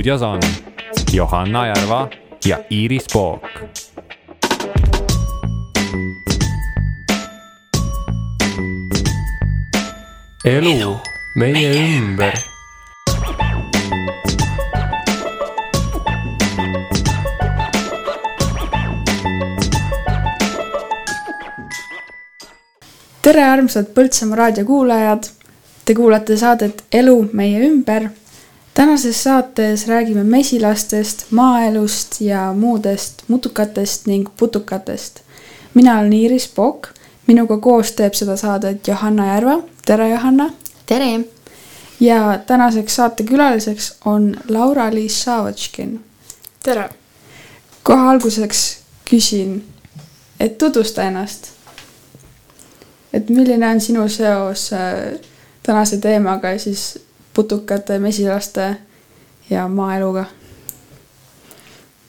stuudios on Johanna Järva ja Iiris Pook. elu meie ümber tere, armsad Põltsamaa raadio kuulajad. Te kuulate saadet Elu meie ümber. Tänases saates räägime mesilastest, maaelust ja muudest mutukatest ning putukatest. mina olen Iiris Pokk, minuga koos teeb seda saadet Johanna Järva. tere, Johanna. tere. ja tänaseks saatekülaliseks on Laura-Liis Savatškin. tere. kohe alguseks küsin, et tutvusta ennast et milline on sinu seos äh, tänase teemaga ja siis putukate, mesilaste ja maaeluga?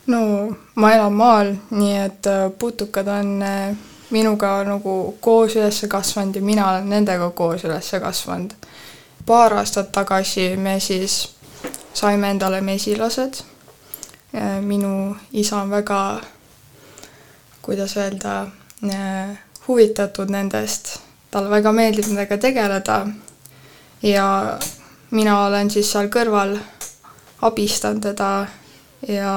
no ma elan maal, nii et äh, putukad on äh, minuga nagu koos üles kasvanud ja mina olen nendega koos üles kasvanud. paar aastat tagasi me siis saime endale mesilased. minu isa on väga, kuidas öelda, huvitatud nendest, talle väga meeldib nendega tegeleda ja mina olen siis seal kõrval, abistan teda ja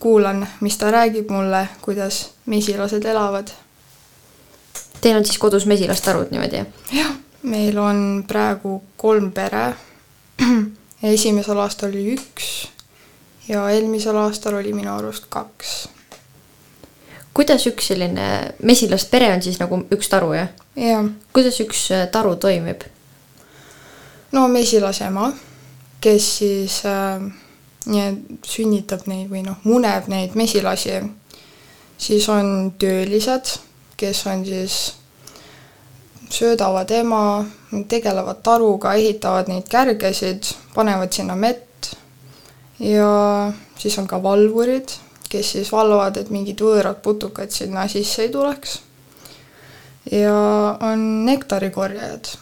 kuulan, mis ta räägib mulle, kuidas mesilased elavad. Teil on siis kodus mesilastarud niimoodi? jah, meil on praegu kolm pere. esimesel aastal oli üks ja eelmisel aastal oli minu arust kaks kuidas üks selline mesilaspere on siis nagu üks taru, jah? jah. kuidas üks taru toimib? No mesilase-ema, kes siis äh, sünnitab neid või noh, muneb neid mesilasi, siis on töölised, kes on siis, söödavad ema, tegelevad taruga, ehitavad neid kärgesid, panevad sinna mett. Ja siis on ka valvurid kes siis valvavad, et mingid võõrad putukad sinna sisse ei tuleks. ja on nektarikorjajad,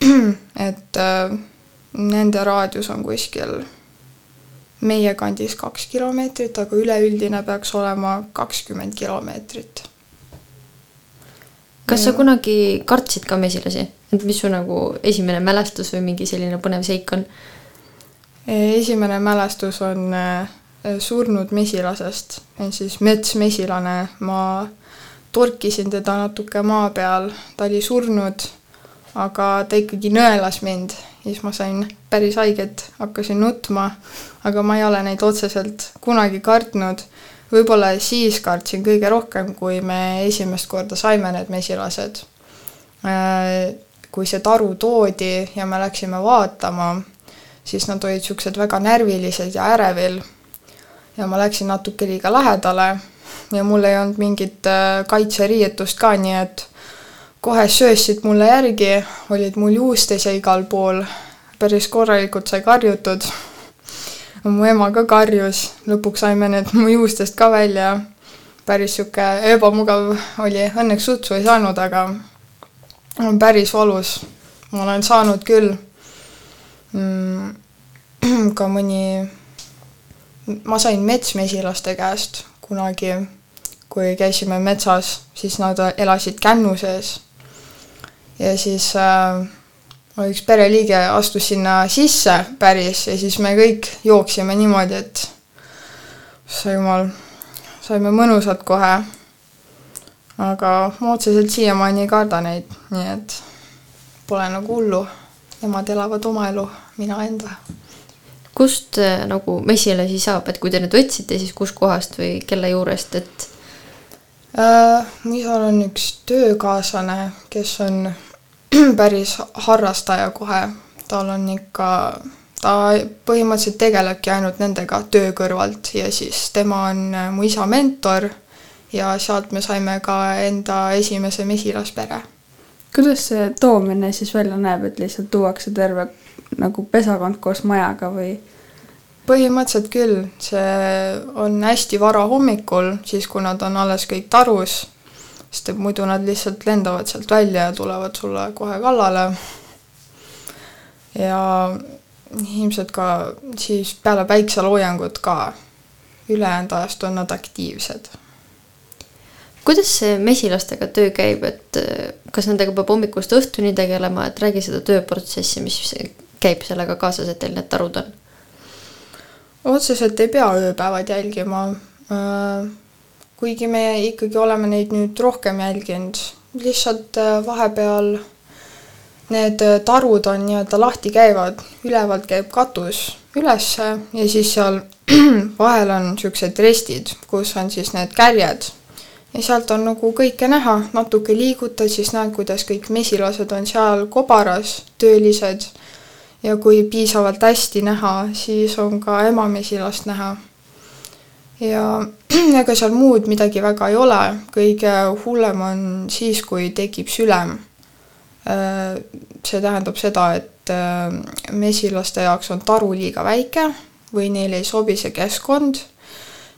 et äh, nende raadius on kuskil meie kandis kaks kilomeetrit, aga üleüldine peaks olema kakskümmend kilomeetrit. kas sa kunagi kartsid ka mesilasi, et mis su nagu esimene mälestus või mingi selline põnev seik on? esimene mälestus on äh, surnud mesilasest, siis metsmesilane, ma torkisin teda natuke maa peal, ta oli surnud, aga ta ikkagi nõelas mind, siis ma sain päris haiget, hakkasin nutma, aga ma ei ole neid otseselt kunagi kartnud. võib-olla siis kartsin kõige rohkem, kui me esimest korda saime need mesilased. Äh, kui see taru toodi ja me läksime vaatama, siis nad olid niisugused väga närvilised ja ärevil ja ma läksin natuke liiga lähedale ja mul ei olnud mingit äh, kaitseriietust ka, nii et kohe söösid mulle järgi, olid mul juustes ja igal pool, päris korralikult sai karjutud. mu ema ka karjus, lõpuks saime need mu juustest ka välja. päris sihuke ebamugav oli, õnneks sutsu ei saanud, aga on päris valus. ma olen saanud küll mm, ka mõni ma sain metsmesilaste käest kunagi, kui käisime metsas, siis nad elasid kännu sees. Ja siis äh, üks pereliige astus sinna sisse päris ja siis me kõik jooksime niimoodi, et sa jumal, saime mõnusalt kohe. aga ma otseselt siiamaani ei karda neid, nii et pole nagu hullu. Nemad elavad oma elu, mina enda kust äh, nagu mesilasi saab, et kui te nüüd võtsite, siis kuskohast või kelle juurest, et äh,? isal on üks töökaaslane, kes on päris harrastaja kohe, tal on ikka, ta põhimõtteliselt tegelebki ainult nendega töö kõrvalt ja siis tema on äh, mu isa mentor ja sealt me saime ka enda esimese mesilaspere. kuidas see toomine siis välja näeb, et lihtsalt tuuakse terve nagu pesakond koos majaga või? põhimõtteliselt küll, see on hästi vara hommikul, siis kui nad on alles kõik tarus, sest et muidu nad lihtsalt lendavad sealt välja ja tulevad sulle kohe kallale. ja ilmselt ka siis peale päikseloojangut ka ülejäänud ajast on nad aktiivsed. kuidas see mesilastega töö käib, et äh, kas nendega peab hommikust õhtuni tegelema, et räägi seda tööprotsessi, mis käib sellega kaasas, et teil need tarud on? otseselt ei pea ööpäevad jälgima. Äh, kuigi me ikkagi oleme neid nüüd rohkem jälginud, lihtsalt äh, vahepeal need tarud on nii-öelda lahti käivad, ülevalt käib katus ülesse ja siis seal vahel on niisugused restid, kus on siis need kärjed ja sealt on nagu kõike näha, natuke liigutad, siis näed, kuidas kõik mesilased on seal kobaras, töölised. ja kui piisavalt hästi näha, siis on ka emamesilast näha. Ja ega seal muud midagi väga ei ole, kõige hullem on siis, kui tekib sülem. Äh, see tähendab seda, et äh, mesilaste jaoks on taru liiga väike või neile ei sobi see keskkond.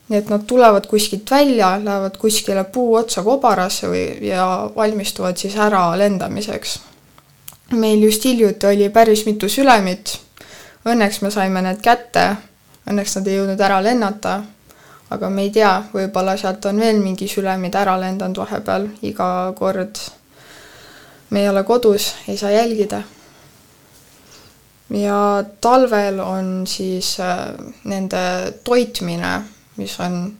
nii et nad tulevad kuskilt välja, lähevad kuskile puu otsa kobarasse või, ja valmistuvad siis ära lendamiseks. meil just hiljuti oli päris mitu sülemit. Õnneks me saime need kätte, õnneks nad ei jõudnud ära lennata. Aga me ei tea, võib-olla sealt on veel mingi sülemid ära lendanud vahepeal, iga kord me ei ole kodus, ei saa jälgida ja talvel on siis äh, nende toitmine, mis on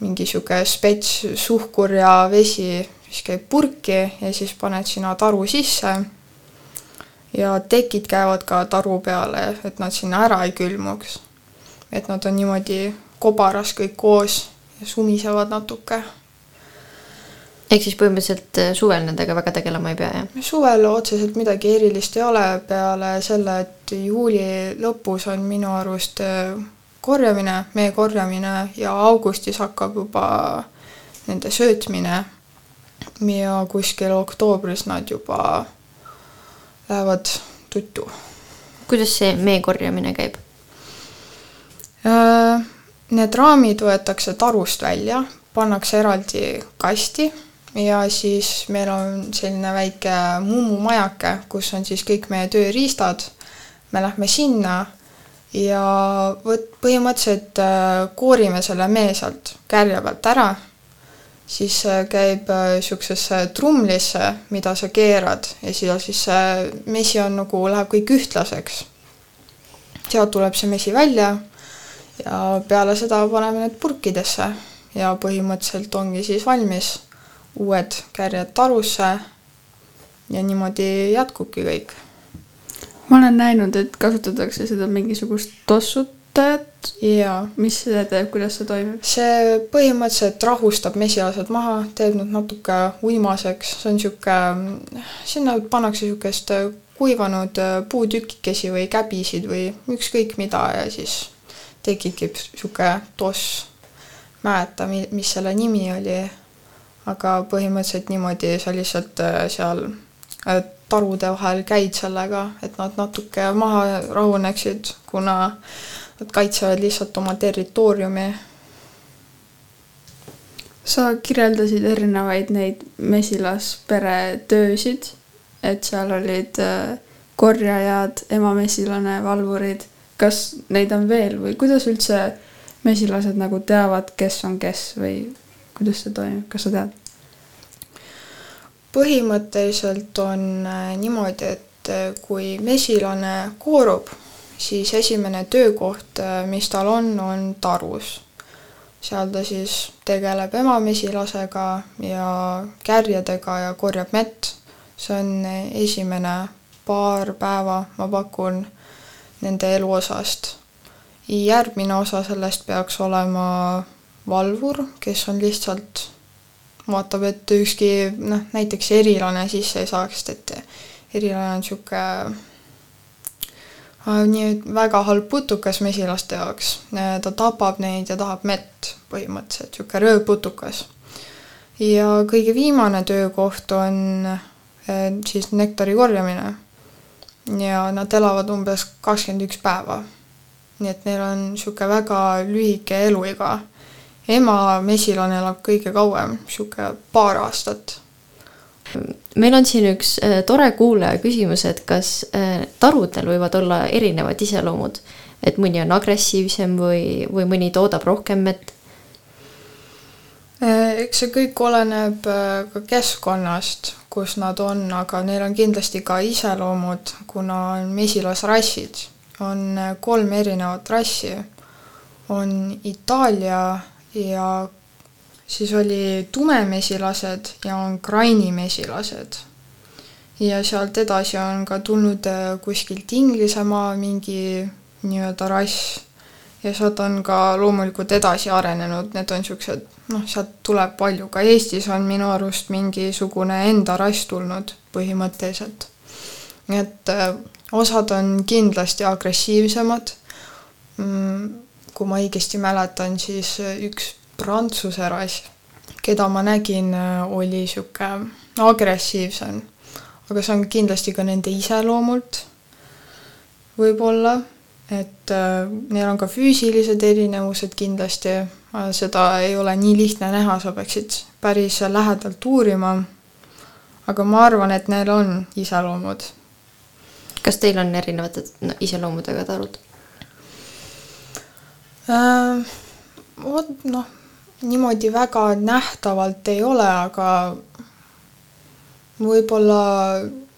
mingi sihuke spets suhkur ja vesi, mis käib purki ja siis paned sinna taru sisse. ja tekid käivad ka taru peale, et nad sinna ära ei külmuks. et nad on niimoodi kobaras kõik koos ja sumisevad natuke ehk siis põhimõtteliselt äh, suvel nendega väga tegelema ei pea, jah? suvel otseselt midagi erilist ei ole, peale selle, et juuli lõpus on minu arust äh, korjamine, mee korjamine ja augustis hakkab juba nende söötmine. ja kuskil oktoobris nad juba lähevad tuttu. kuidas see mee korjamine käib? Need raamid võetakse tarust välja, pannakse eraldi kasti ja siis meil on selline väike mummumajake, kus on siis kõik meie tööriistad. me lähme sinna ja vot põhimõtteliselt äh, koorime selle mee sealt kärje pealt ära, siis äh, käib niisugusesse äh, trumlisse, mida sa keerad ja siia siis see mesi on nagu, läheb kõik ühtlaseks. sealt tuleb see mesi välja ja peale seda paneme need purkidesse ja põhimõtteliselt ongi siis valmis uued kärjed tarusse ja niimoodi jätkubki kõik. ma olen näinud, et kasutatakse seda mingisugust tossutajat. jaa. mis see teeb, kuidas see toimib? see põhimõtteliselt rahustab mesilased maha, teeb nad natuke uimaseks, see on niisugune, sinna pannakse niisugust kuivanud puutükikesi või käbisid või ükskõik mida ja siis tekibki niisugune toss. mäleta, mis selle nimi oli aga põhimõtteliselt niimoodi sa lihtsalt äh, seal äh, tarude vahel käid sellega, et nad natuke maha rahuneksid, kuna nad kaitsevad lihtsalt oma territooriumi. sa kirjeldasid erinevaid neid mesilaspere töösid, et seal olid äh, korjajad, emamesilane, valvurid. Kas neid on veel või kuidas üldse mesilased nagu teavad, kes on kes või kuidas see toimub, kas sa tead? põhimõtteliselt on äh, niimoodi, et äh, kui mesilane koorub, siis esimene töökoht, äh, mis tal on, on tarus. seal ta siis tegeleb emamesilasega ja kärjedega ja korjab mett. see on esimene paar päeva, ma pakun, nende eluosast. järgmine osa sellest peaks olema valvur, kes on lihtsalt, vaatab, et ükski noh, näiteks erilane sisse ei saaks, et erilane on niisugune nii väga halb putukas mesilaste jaoks. ta tapab neid ja tahab mett põhimõtteliselt, niisugune röövputukas. ja kõige viimane töökoht on eh, siis nektari korjamine. Ja nad elavad umbes kakskümmend üks päeva. nii et neil on niisugune väga lühike eluiga ema mesilane elab kõige kauem, niisugune paar aastat. meil on siin üks äh, tore kuulaja küsimus, et kas äh, tarudel võivad olla erinevad iseloomud, et mõni on agressiivsem või, või mõni toodab rohkem mett? Äh, eks see kõik oleneb ka keskkonnast, kus nad on, aga neil on kindlasti ka iseloomud, kuna on mesilasrassid. on kolm erinevat rassi. on Itaalia ja siis oli tumemesilased ja on grainimesilased. ja sealt edasi on ka tulnud äh, kuskilt Inglismaa mingi nii-öelda rass ja sealt on ka loomulikult edasi arenenud, need on niisugused, noh, sealt tuleb palju, ka Eestis on minu arust mingisugune enda rass tulnud põhimõtteliselt. nii et äh, osad on kindlasti agressiivsemad, mm, kui ma õigesti mäletan, siis äh, üks prantsuse rass, keda ma nägin, äh, oli niisugune agressiivsem. aga see on kindlasti ka nende iseloomult võib-olla, et äh, neil on ka füüsilised erinevused kindlasti, seda ei ole nii lihtne näha, sa peaksid päris lähedalt uurima, aga ma arvan, et neil on iseloomud. kas teil on erinevate no, iseloomudega tarud äh,? vot noh, niimoodi väga nähtavalt ei ole, aga võib-olla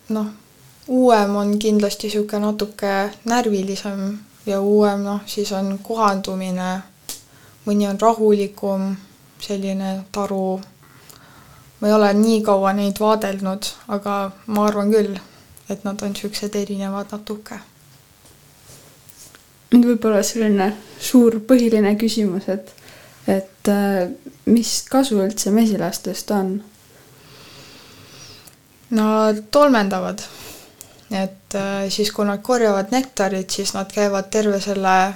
noh, uuem on kindlasti niisugune natuke närvilisem ja uuem noh, siis on kohandumine, mõni on rahulikum, selline taru, ma ei ole nii kaua neid vaadelnud, aga ma arvan küll, et nad on niisugused erinevad natuke. nüüd võib-olla selline suur põhiline küsimus, et et äh, mis kasu üldse mesilastest on? Nad tolmendavad, et äh, siis, kui nad korjavad nektarit, siis nad käivad terve selle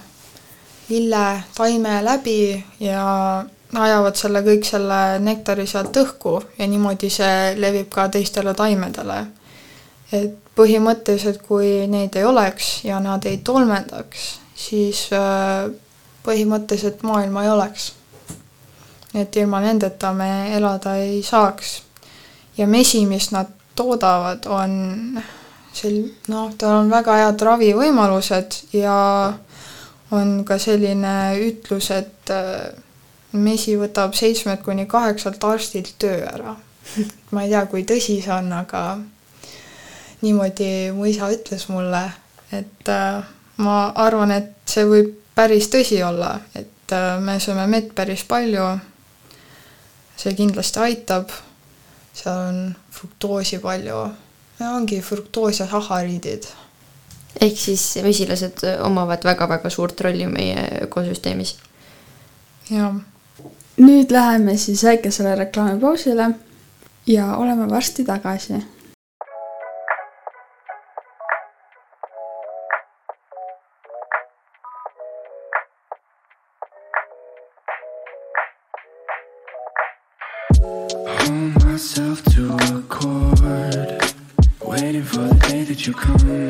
lille taime läbi ja ajavad selle kõik selle nektari sealt õhku ja niimoodi see levib ka teistele taimedele. et põhimõtteliselt, kui neid ei oleks ja nad ei tolmendaks, siis äh, põhimõtteliselt maailma ei oleks. et ilma nendeta me elada ei saaks. ja mesi, mis nad toodavad, on sel-, noh, tal on väga head ravivõimalused ja on ka selline ütlus, et äh, mesi võtab seitsmelt kuni kaheksalt arstilt töö ära. ma ei tea, kui tõsi see on, aga niimoodi mu isa ütles mulle, et äh, ma arvan, et see võib päris tõsi olla, et äh, me sööme mett päris palju. see kindlasti aitab. seal on fruktoosi palju ongi fruktoos ja sahariidid. ehk siis mesilased omavad väga-väga suurt rolli meie ökosüsteemis. jah. nüüd läheme siis väikesele reklaamipausile ja oleme varsti tagasi you come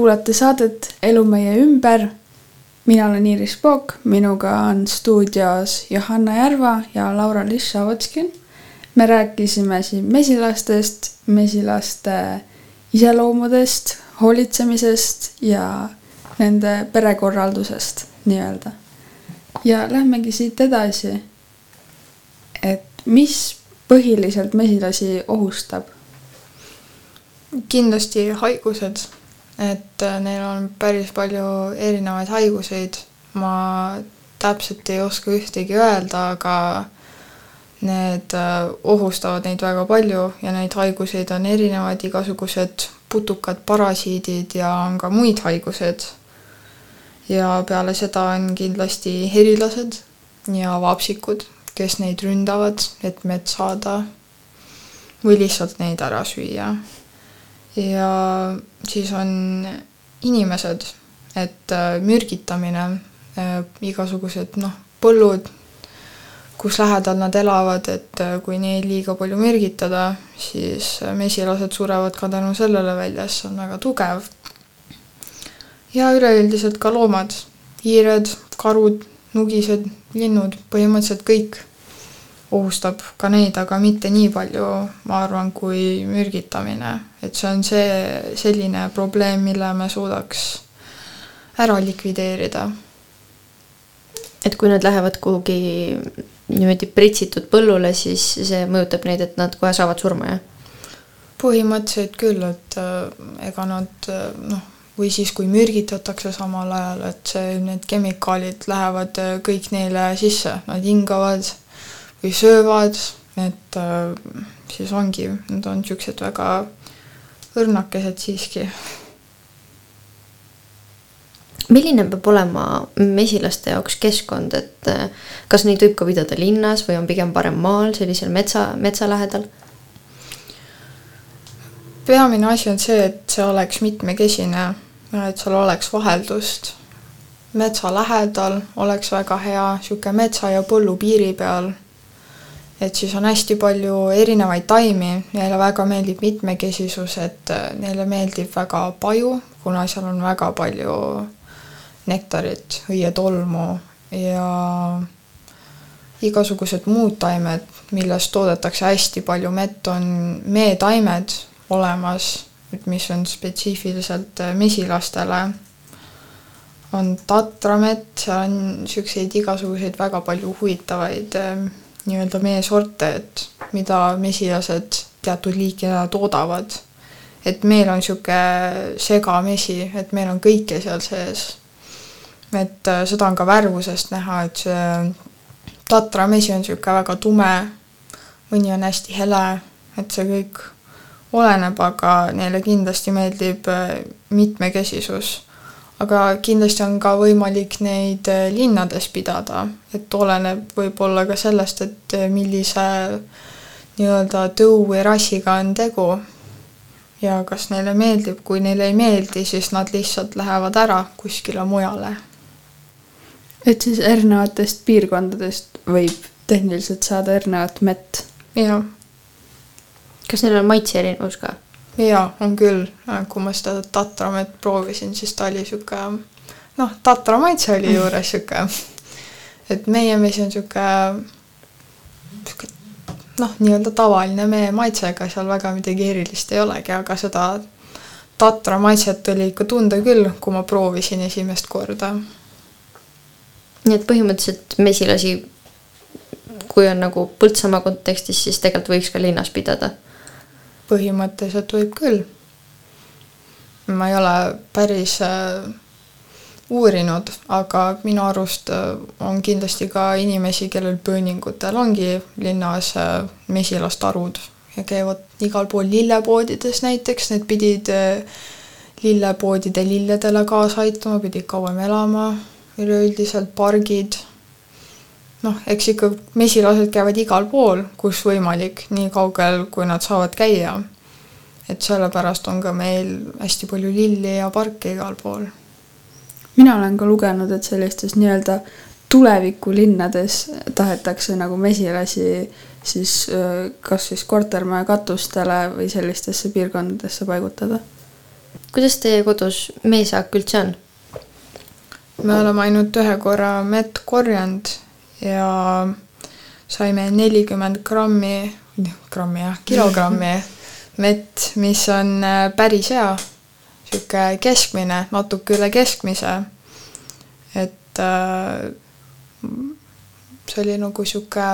kuulate saadet Elu meie ümber. mina olen Iiris Pook, minuga on stuudios Johanna Järva ja Laura-Liis Šavotskin. me rääkisime siin mesilastest, mesilaste iseloomudest, hoolitsemisest ja nende perekorraldusest nii-öelda. ja lähmegi siit edasi. et mis põhiliselt mesilasi ohustab? kindlasti haigused, et äh, neil on päris palju erinevaid haiguseid. ma täpselt ei oska ühtegi öelda, aga need äh, ohustavad neid väga palju ja neid haiguseid on erinevaid, igasugused putukad, parasiidid ja on ka muid haigused. ja peale seda on kindlasti herilased ja vapsikud, kes neid ründavad, et mett saada või lihtsalt neid ära süüa ja siis on inimesed, et äh, mürgitamine, äh, igasugused noh, põllud, kus lähedal nad elavad, et äh, kui neid liiga palju mürgitada, siis mesilased surevad ka tänu sellele välja, sest see on väga tugev. ja üleüldiselt ka loomad, hiired, karud, nugised, linnud, põhimõtteliselt kõik ohustab ka neid, aga mitte nii palju, ma arvan, kui mürgitamine. et see on see selline probleem, mille me suudaks ära likvideerida. et kui nad lähevad kuhugi niimoodi pritsitud põllule, siis see mõjutab neid, et nad kohe saavad surma, jah? põhimõtteliselt küll, et äh, ega nad äh, noh, või siis kui mürgitatakse samal ajal, et see, need kemikaalid lähevad äh, kõik neile sisse, nad hingavad või söövad, et äh, siis ongi, nad on niisugused väga õrnakesed siiski. milline peab olema mesilaste jaoks keskkond, et äh, kas neid võib ka pidada linnas või on pigem parem maal, sellisel metsa, metsa lähedal? peamine asi on see, et see oleks mitmekesine, et seal oleks vaheldust. metsa lähedal oleks väga hea, niisugune metsa ja põllu piiri peal et siis on hästi palju erinevaid taimi, neile väga meeldib mitmekesisus, et äh, neile meeldib väga paju, kuna seal on väga palju nektarit, õietolmu ja igasugused muud taimed, millest toodetakse hästi palju mett, on meetaimed olemas, mis on spetsiifiliselt äh, mesilastele. on tatramett, seal on niisuguseid igasuguseid väga palju huvitavaid äh, nii-öelda meesorte, et mida mesilased teatud liikidena toodavad. et meil on niisugune segamesi, et meil on kõike seal sees. et äh, seda on ka värvusest näha, et see tatramesi on niisugune väga tume, mõni on hästi hele, et see kõik oleneb, aga neile kindlasti meeldib äh, mitmekesisus aga kindlasti on ka võimalik neid äh, linnades pidada, et oleneb võib-olla ka sellest, et äh, millise nii-öelda tõu või rassiga on tegu. ja kas neile meeldib, kui neile ei meeldi, siis nad lihtsalt lähevad ära kuskile mujale. et siis erinevatest piirkondadest võib tehniliselt saada erinevat mett? jah. kas neil on maitse erinevus ka? Jaa, on küll, kui ma seda tatramet proovisin, siis ta oli sihuke noh, tatra maitse oli juures sihuke, et meie mesi on sihuke, sihuke noh, nii-öelda tavaline mee maitsega, seal väga midagi erilist ei olegi, aga seda tatra maitset oli ikka tunda küll, kui ma proovisin esimest korda. nii et põhimõtteliselt mesilasi, kui on nagu Põltsamaa kontekstis, siis tegelikult võiks ka linnas pidada põhimõtteliselt võib küll. ma ei ole päris äh, uurinud, aga minu arust äh, on kindlasti ka inimesi, kellel pööningutel ongi linnas äh, mesilastarud ja käivad igal pool lillepoodides näiteks, need pidid lillepoodide lilledele kaasa aitama, pidid kauem elama, üleüldiselt pargid noh, eks ikka mesilased käivad igal pool, kus võimalik, nii kaugel, kui nad saavad käia. et sellepärast on ka meil hästi palju lilli ja parke igal pool. mina olen ka lugenud, et sellistes nii-öelda tulevikulinnades tahetakse nagu mesilasi siis kas siis kortermaja katustele või sellistesse piirkondadesse paigutada kuidas teie kodus meesaak üldse on? me oleme ainult ühe korra mett korjanud ja saime nelikümmend grammi, grammi jah, kilogrammi mett, mis on äh, päris hea. sihuke keskmine, natuke üle keskmise. et äh, see oli nagu sihuke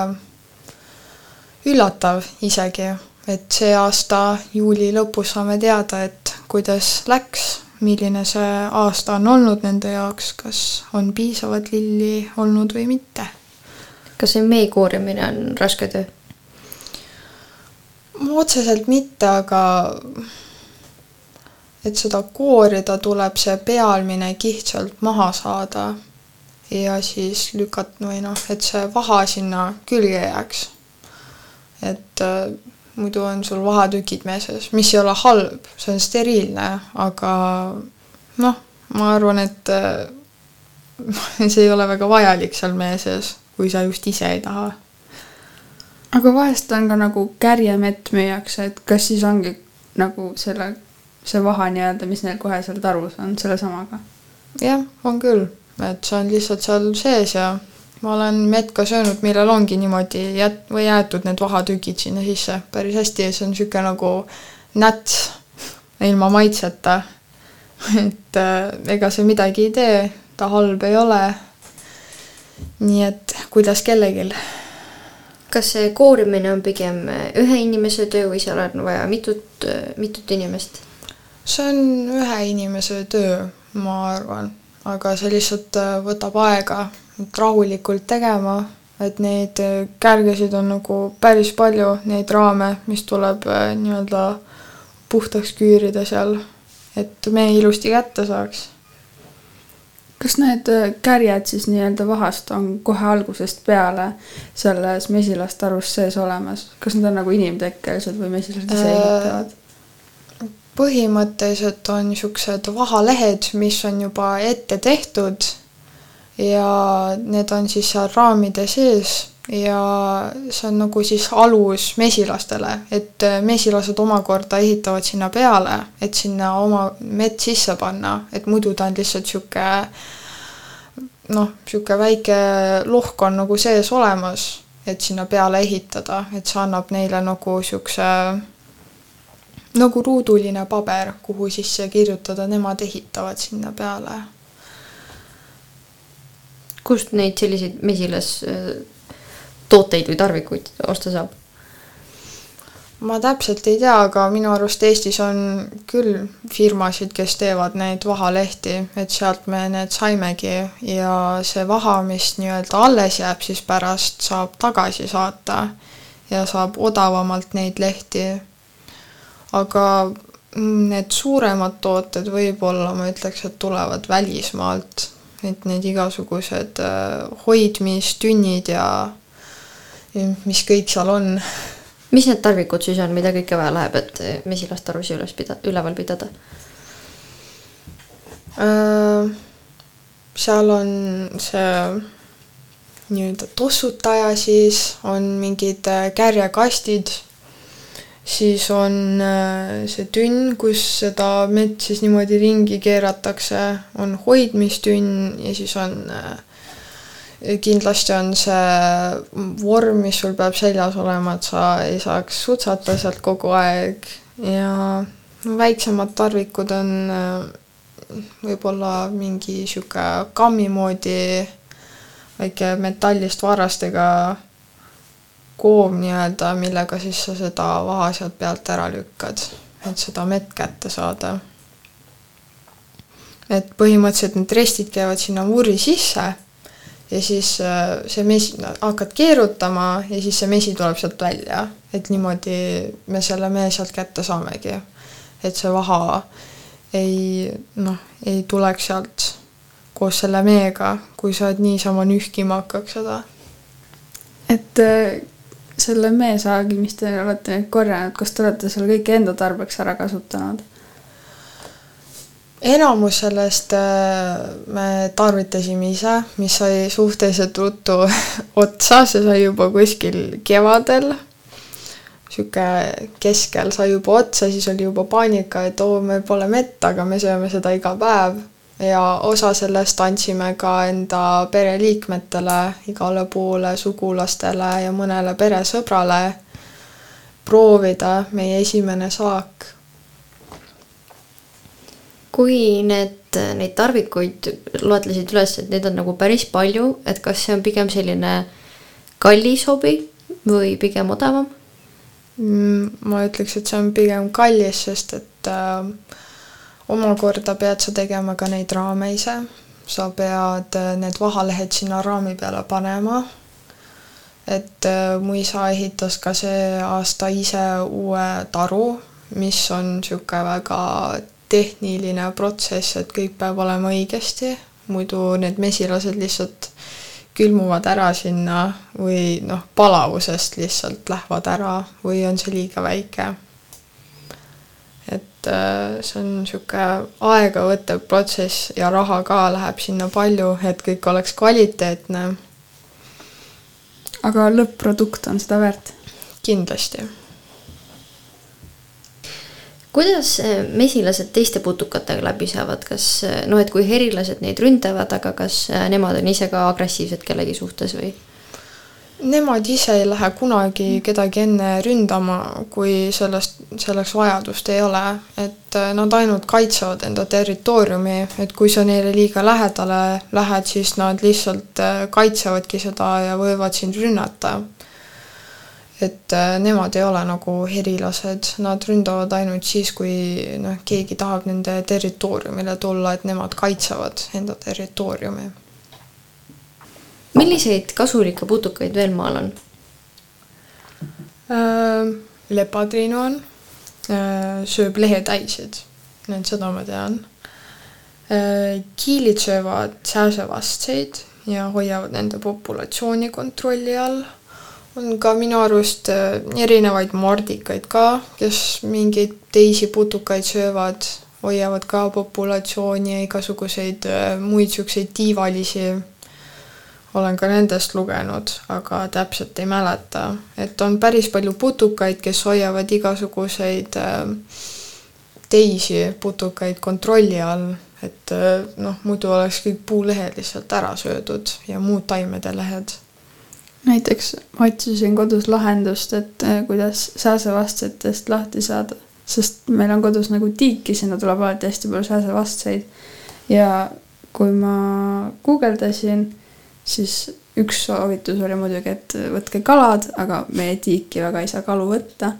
üllatav isegi, et see aasta juuli lõpus saame teada, et kuidas läks, milline see aasta on olnud nende jaoks, kas on piisavalt lilli olnud või mitte. Kas see mee koorimine on raske töö? otseselt mitte, aga et seda koorida, tuleb see pealmine kiht sealt maha saada ja siis lükata või noh, et see vaha sinna külge jääks. et äh, muidu on sul vahatükid meeses, mis ei ole halb, see on steriilne, aga noh, ma arvan, et äh, see ei ole väga vajalik seal meeses, kui sa just ise ei taha aga vahest on ka nagu kärjemett müüakse, et kas siis ongi nagu selle, see vaha nii-öelda, mis neil kohe seal tarus on, sellesamaga? jah, on küll, et see on lihtsalt seal sees ja ma olen mett ka söönud, millel ongi niimoodi jät- või jäetud need vahatükid sinna sisse päris hästi ja see on niisugune nagu näts ilma maitseta. et äh, ega see midagi ei tee, ta halb ei ole. Nii et kuidas kellelgi kas see koorimine on pigem ühe inimese töö või seal on vaja mitut, mitut inimest? see on ühe inimese töö, ma arvan, aga see lihtsalt äh, võtab aega, et rahulikult tegema, et neid kärgesid on nagu päris palju, neid raame, mis tuleb nii-öelda puhtaks küürida seal, et mee ilusti kätte saaks. Kas need äh, kärjed siis nii-öelda vahast on kohe algusest peale selles mesilastarus sees olemas, kas need on nagu inimtekkelised või mesilased ise Äh, ehitavad? põhimõtteliselt on niisugused vahalehed, mis on juba ette tehtud ja need on siis seal raamide sees ja see on nagu siis alus mesilastele, et mesilased omakorda ehitavad sinna peale, et sinna oma mett sisse panna, et muidu ta on lihtsalt niisugune noh, niisugune väike lohk on nagu sees olemas, et sinna peale ehitada, et see annab neile nagu niisuguse nagu ruuduline paber, kuhu sisse kirjutada, nemad ehitavad sinna peale. kust neid selliseid mesilas äh, tooteid või tarvikuid osta saab? ma täpselt ei tea, aga minu arust Eestis on küll firmasid, kes teevad neid vahalehti, et sealt me need saimegi ja see vaha, mis nii-öelda alles jääb, siis pärast saab tagasi saata ja saab odavamalt neid lehti. aga need suuremad tooted võib-olla ma ütleks, et tulevad välismaalt, et need igasugused äh, hoidmistünnid ja mis kõik seal on mis need tarvikud siis on, mida kõike vaja läheb, et äh, mesilastarusi üles pida-, üleval pidada? Äh, seal on see nii-öelda tossutaja siis, on mingid äh, kärjekastid, siis on äh, see tünn, kus seda mett siis niimoodi ringi keeratakse, on hoidmistünn ja siis on äh, kindlasti on see vorm, mis sul peab seljas olema, et sa ei saaks sutsata sealt kogu aeg ja väiksemad tarvikud on äh, võib-olla mingi sihuke kammi moodi väike metallist varrastega koom nii-öelda, millega siis sa seda vaha sealt pealt ära lükkad, et seda mett kätte saada. et põhimõtteliselt need restid käivad sinna vurri sisse ja siis äh, see mesi, hakkad keerutama ja siis see mesi tuleb sealt välja, et niimoodi me selle mee sealt kätte saamegi. et see vaha ei noh, ei tuleks sealt koos selle meega, kui sa et niisama nühkima hakkaks seda. et äh, selle meesaagi, mis te olete nüüd korjanud, kas te olete selle kõike enda tarbeks ära kasutanud? Enamus sellest äh, me tarvitasime ise, mis sai suhteliselt ruttu otsa, see sai juba kuskil kevadel. sihuke keskel sai juba otsa, siis oli juba paanika, et oo, meil pole mett, aga me sööme seda iga päev. ja osa sellest andsime ka enda pereliikmetele, igale poole sugulastele ja mõnele peresõbrale proovida meie esimene saak. Kui need, neid tarvikuid loetlesid üles, et neid on nagu päris palju, et kas see on pigem selline kallis hobi või pigem odavam? Mm, ma ütleks, et see on pigem kallis, sest et äh, omakorda pead sa tegema ka neid raame ise. sa pead äh, need vahalehed sinna raami peale panema. et äh, mu isa ehitas ka see aasta ise uue taru, mis on niisugune väga tehniline protsess, et kõik peab olema õigesti, muidu need mesilased lihtsalt külmuvad ära sinna või noh, palavusest lihtsalt lähevad ära või on see liiga väike. et äh, see on niisugune aegavõttev protsess ja raha ka läheb sinna palju, et kõik oleks kvaliteetne. aga lõpp-produkt on seda väärt? kindlasti kuidas eh, mesilased teiste putukatega läbi saavad, kas eh, noh, et kui herilased neid ründavad, aga kas eh, nemad on ise ka agressiivsed kellegi suhtes või? Nemad ise ei lähe kunagi kedagi enne ründama, kui sellest, selleks vajadust ei ole, et nad ainult kaitsevad enda territooriumi, et kui sa neile liiga lähedale lähed, siis nad lihtsalt kaitsevadki seda ja võivad sind rünnata et äh, nemad ei ole nagu herilased, nad ründavad ainult siis, kui noh, keegi tahab nende territooriumile tulla, et nemad kaitsevad enda territooriumi. milliseid kasulikke putukaid veel maal on äh,? lepatriinu on äh,, sööb lehetäisid, et seda ma tean äh,. kiilid söövad sääsevastseid ja hoiavad nende populatsiooni kontrolli all on ka minu arust äh, erinevaid mardikaid ka, kes mingeid teisi putukaid söövad, hoiavad ka populatsiooni ja igasuguseid äh, muid niisuguseid tiivalisi. olen ka nendest lugenud, aga täpselt ei mäleta, et on päris palju putukaid, kes hoiavad igasuguseid äh, teisi putukaid kontrolli all, et noh, muidu oleks kõik puulehed lihtsalt ära söödud ja muud taimede lehed näiteks ma otsisin kodus lahendust, et äh, kuidas sääsevastsetest lahti saada, sest meil on kodus nagu tiiki, sinna tuleb alati hästi palju sääsevastseid. ja kui ma guugeldasin, siis üks soovitus oli muidugi, et võtke kalad, aga meie tiiki väga ei saa kalu võtta.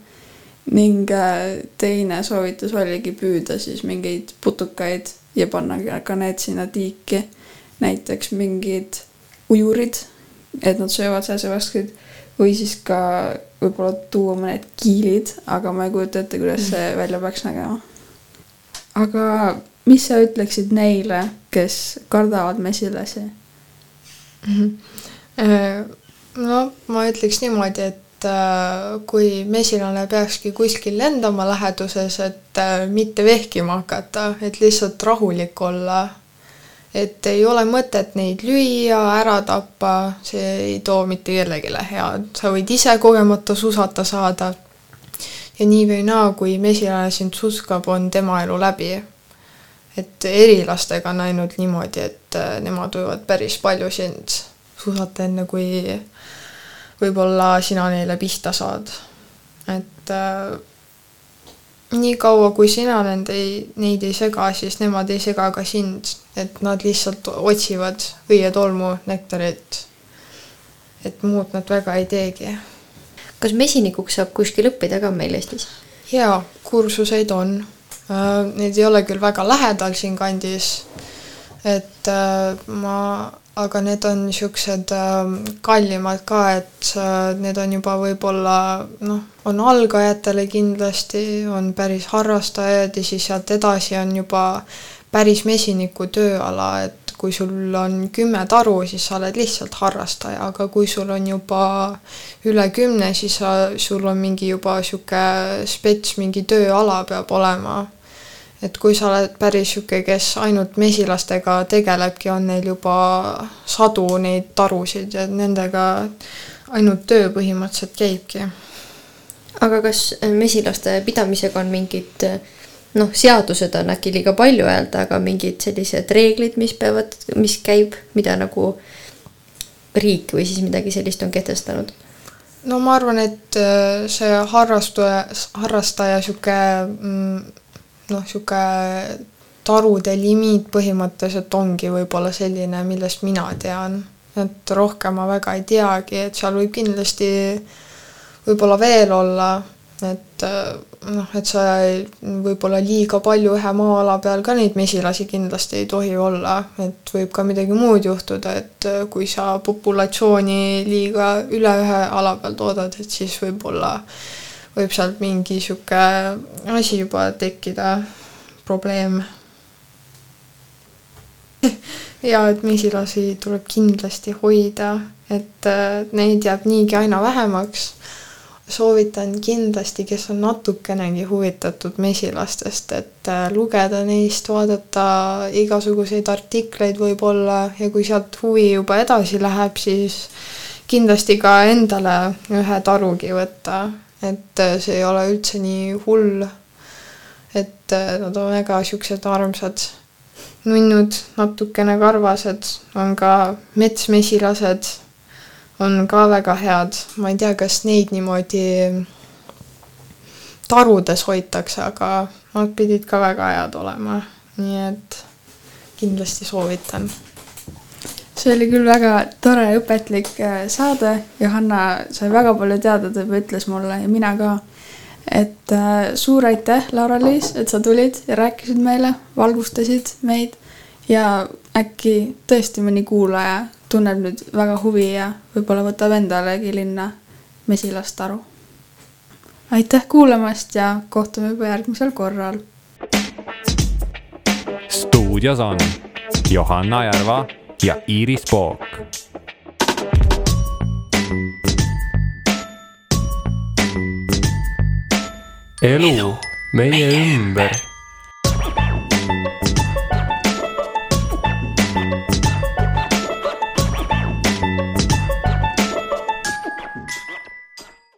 ning äh, teine soovitus oligi püüda siis mingeid putukaid ja panna ka need sinna tiiki. näiteks mingid ujurid et nad söövad sääsevaskeid või siis ka võib-olla tuua mõned kiilid, aga ma ei kujuta ette, kuidas see mm. välja peaks nägema. aga mis sa ütleksid neile, kes kardavad mesilasi mm? -hmm. no ma ütleks niimoodi, et äh, kui mesilane peakski kuskil lendama läheduses, et äh, mitte vehkima hakata, et lihtsalt rahulik olla et ei ole mõtet neid lüüa, ära tappa, see ei too mitte kellelegi head, sa võid ise kogemata susata saada. ja nii või naa, kui mesilane sind suskab, on tema elu läbi. et erilastega on ainult niimoodi, et äh, nemad võivad päris palju sind susata, enne kui võib-olla sina neile pihta saad. et äh, nii kaua, kui sina nende ei, neid ei sega, siis nemad ei sega ka sind, et nad lihtsalt otsivad õietolmu, nektarit. et muud nad väga ei teegi. kas mesinikuks saab kuskil õppida ka meil Eestis? jaa, kursuseid on. Äh, neid ei ole küll väga lähedal siinkandis, et äh, ma aga need on niisugused ähm, kallimad ka, et äh, need on juba võib-olla noh, on algajatele kindlasti, on päris harrastajad ja siis sealt edasi on juba päris mesiniku tööala, et kui sul on kümme taru, siis sa oled lihtsalt harrastaja, aga kui sul on juba üle kümne, siis sa, sul on mingi juba niisugune spets, mingi tööala peab olema et kui sa oled päris niisugune, kes ainult mesilastega tegelebki, on neil juba sadu neid tarusid ja nendega ainult töö põhimõtteliselt käibki. aga kas äh, mesilaste pidamisega on mingid äh, noh, seadused on äkki liiga palju öelda, aga mingid sellised reeglid, mis peavad, mis käib, mida nagu riik või siis midagi sellist on kehtestanud? no ma arvan, et äh, see harrastaja, harrastaja mm, noh, sihuke tarude limiit põhimõtteliselt ongi võib-olla selline, millest mina tean. et rohkem ma väga ei teagi, et seal võib kindlasti võib-olla veel olla, et äh, noh, et sa võib-olla liiga palju ühe maa-ala peal ka neid mesilasi kindlasti ei tohi olla, et võib ka midagi muud juhtuda, et äh, kui sa populatsiooni liiga üle ühe ala peal toodad, et siis võib-olla võib sealt mingi sihuke asi juba tekkida, probleem. Ja et mesilasi tuleb kindlasti hoida, et neid jääb niigi aina vähemaks. Soovitan kindlasti, kes on natukenegi huvitatud mesilastest, et äh, lugeda neist, vaadata igasuguseid artikleid võib-olla ja kui sealt huvi juba edasi läheb, siis kindlasti ka endale ühe tarugi võtta, et äh, see ei ole üldse nii hull. et äh, nad on väga siuksed armsad nunnud, natukene karvased, on ka metsmesilased on ka väga head, ma ei tea, kas neid niimoodi tarudes hoitakse, aga nad pidid ka väga head olema, nii et kindlasti soovitan. See oli küll väga tore õpetlik äh, saade, Johanna sai väga palju teada, ta juba ütles mulle ja mina ka. et äh, suur aitäh, Laura-Liis, et sa tulid ja rääkisid meile, valgustasid meid ja äkki tõesti mõni kuulaja tunneb nüüd väga huvi ja võib-olla võtab endalegi linna mesilast aru. aitäh kuulamast ja kohtume juba järgmisel korral. stuudios on Johanna Järva ja Iiris Pook. elu meie ümber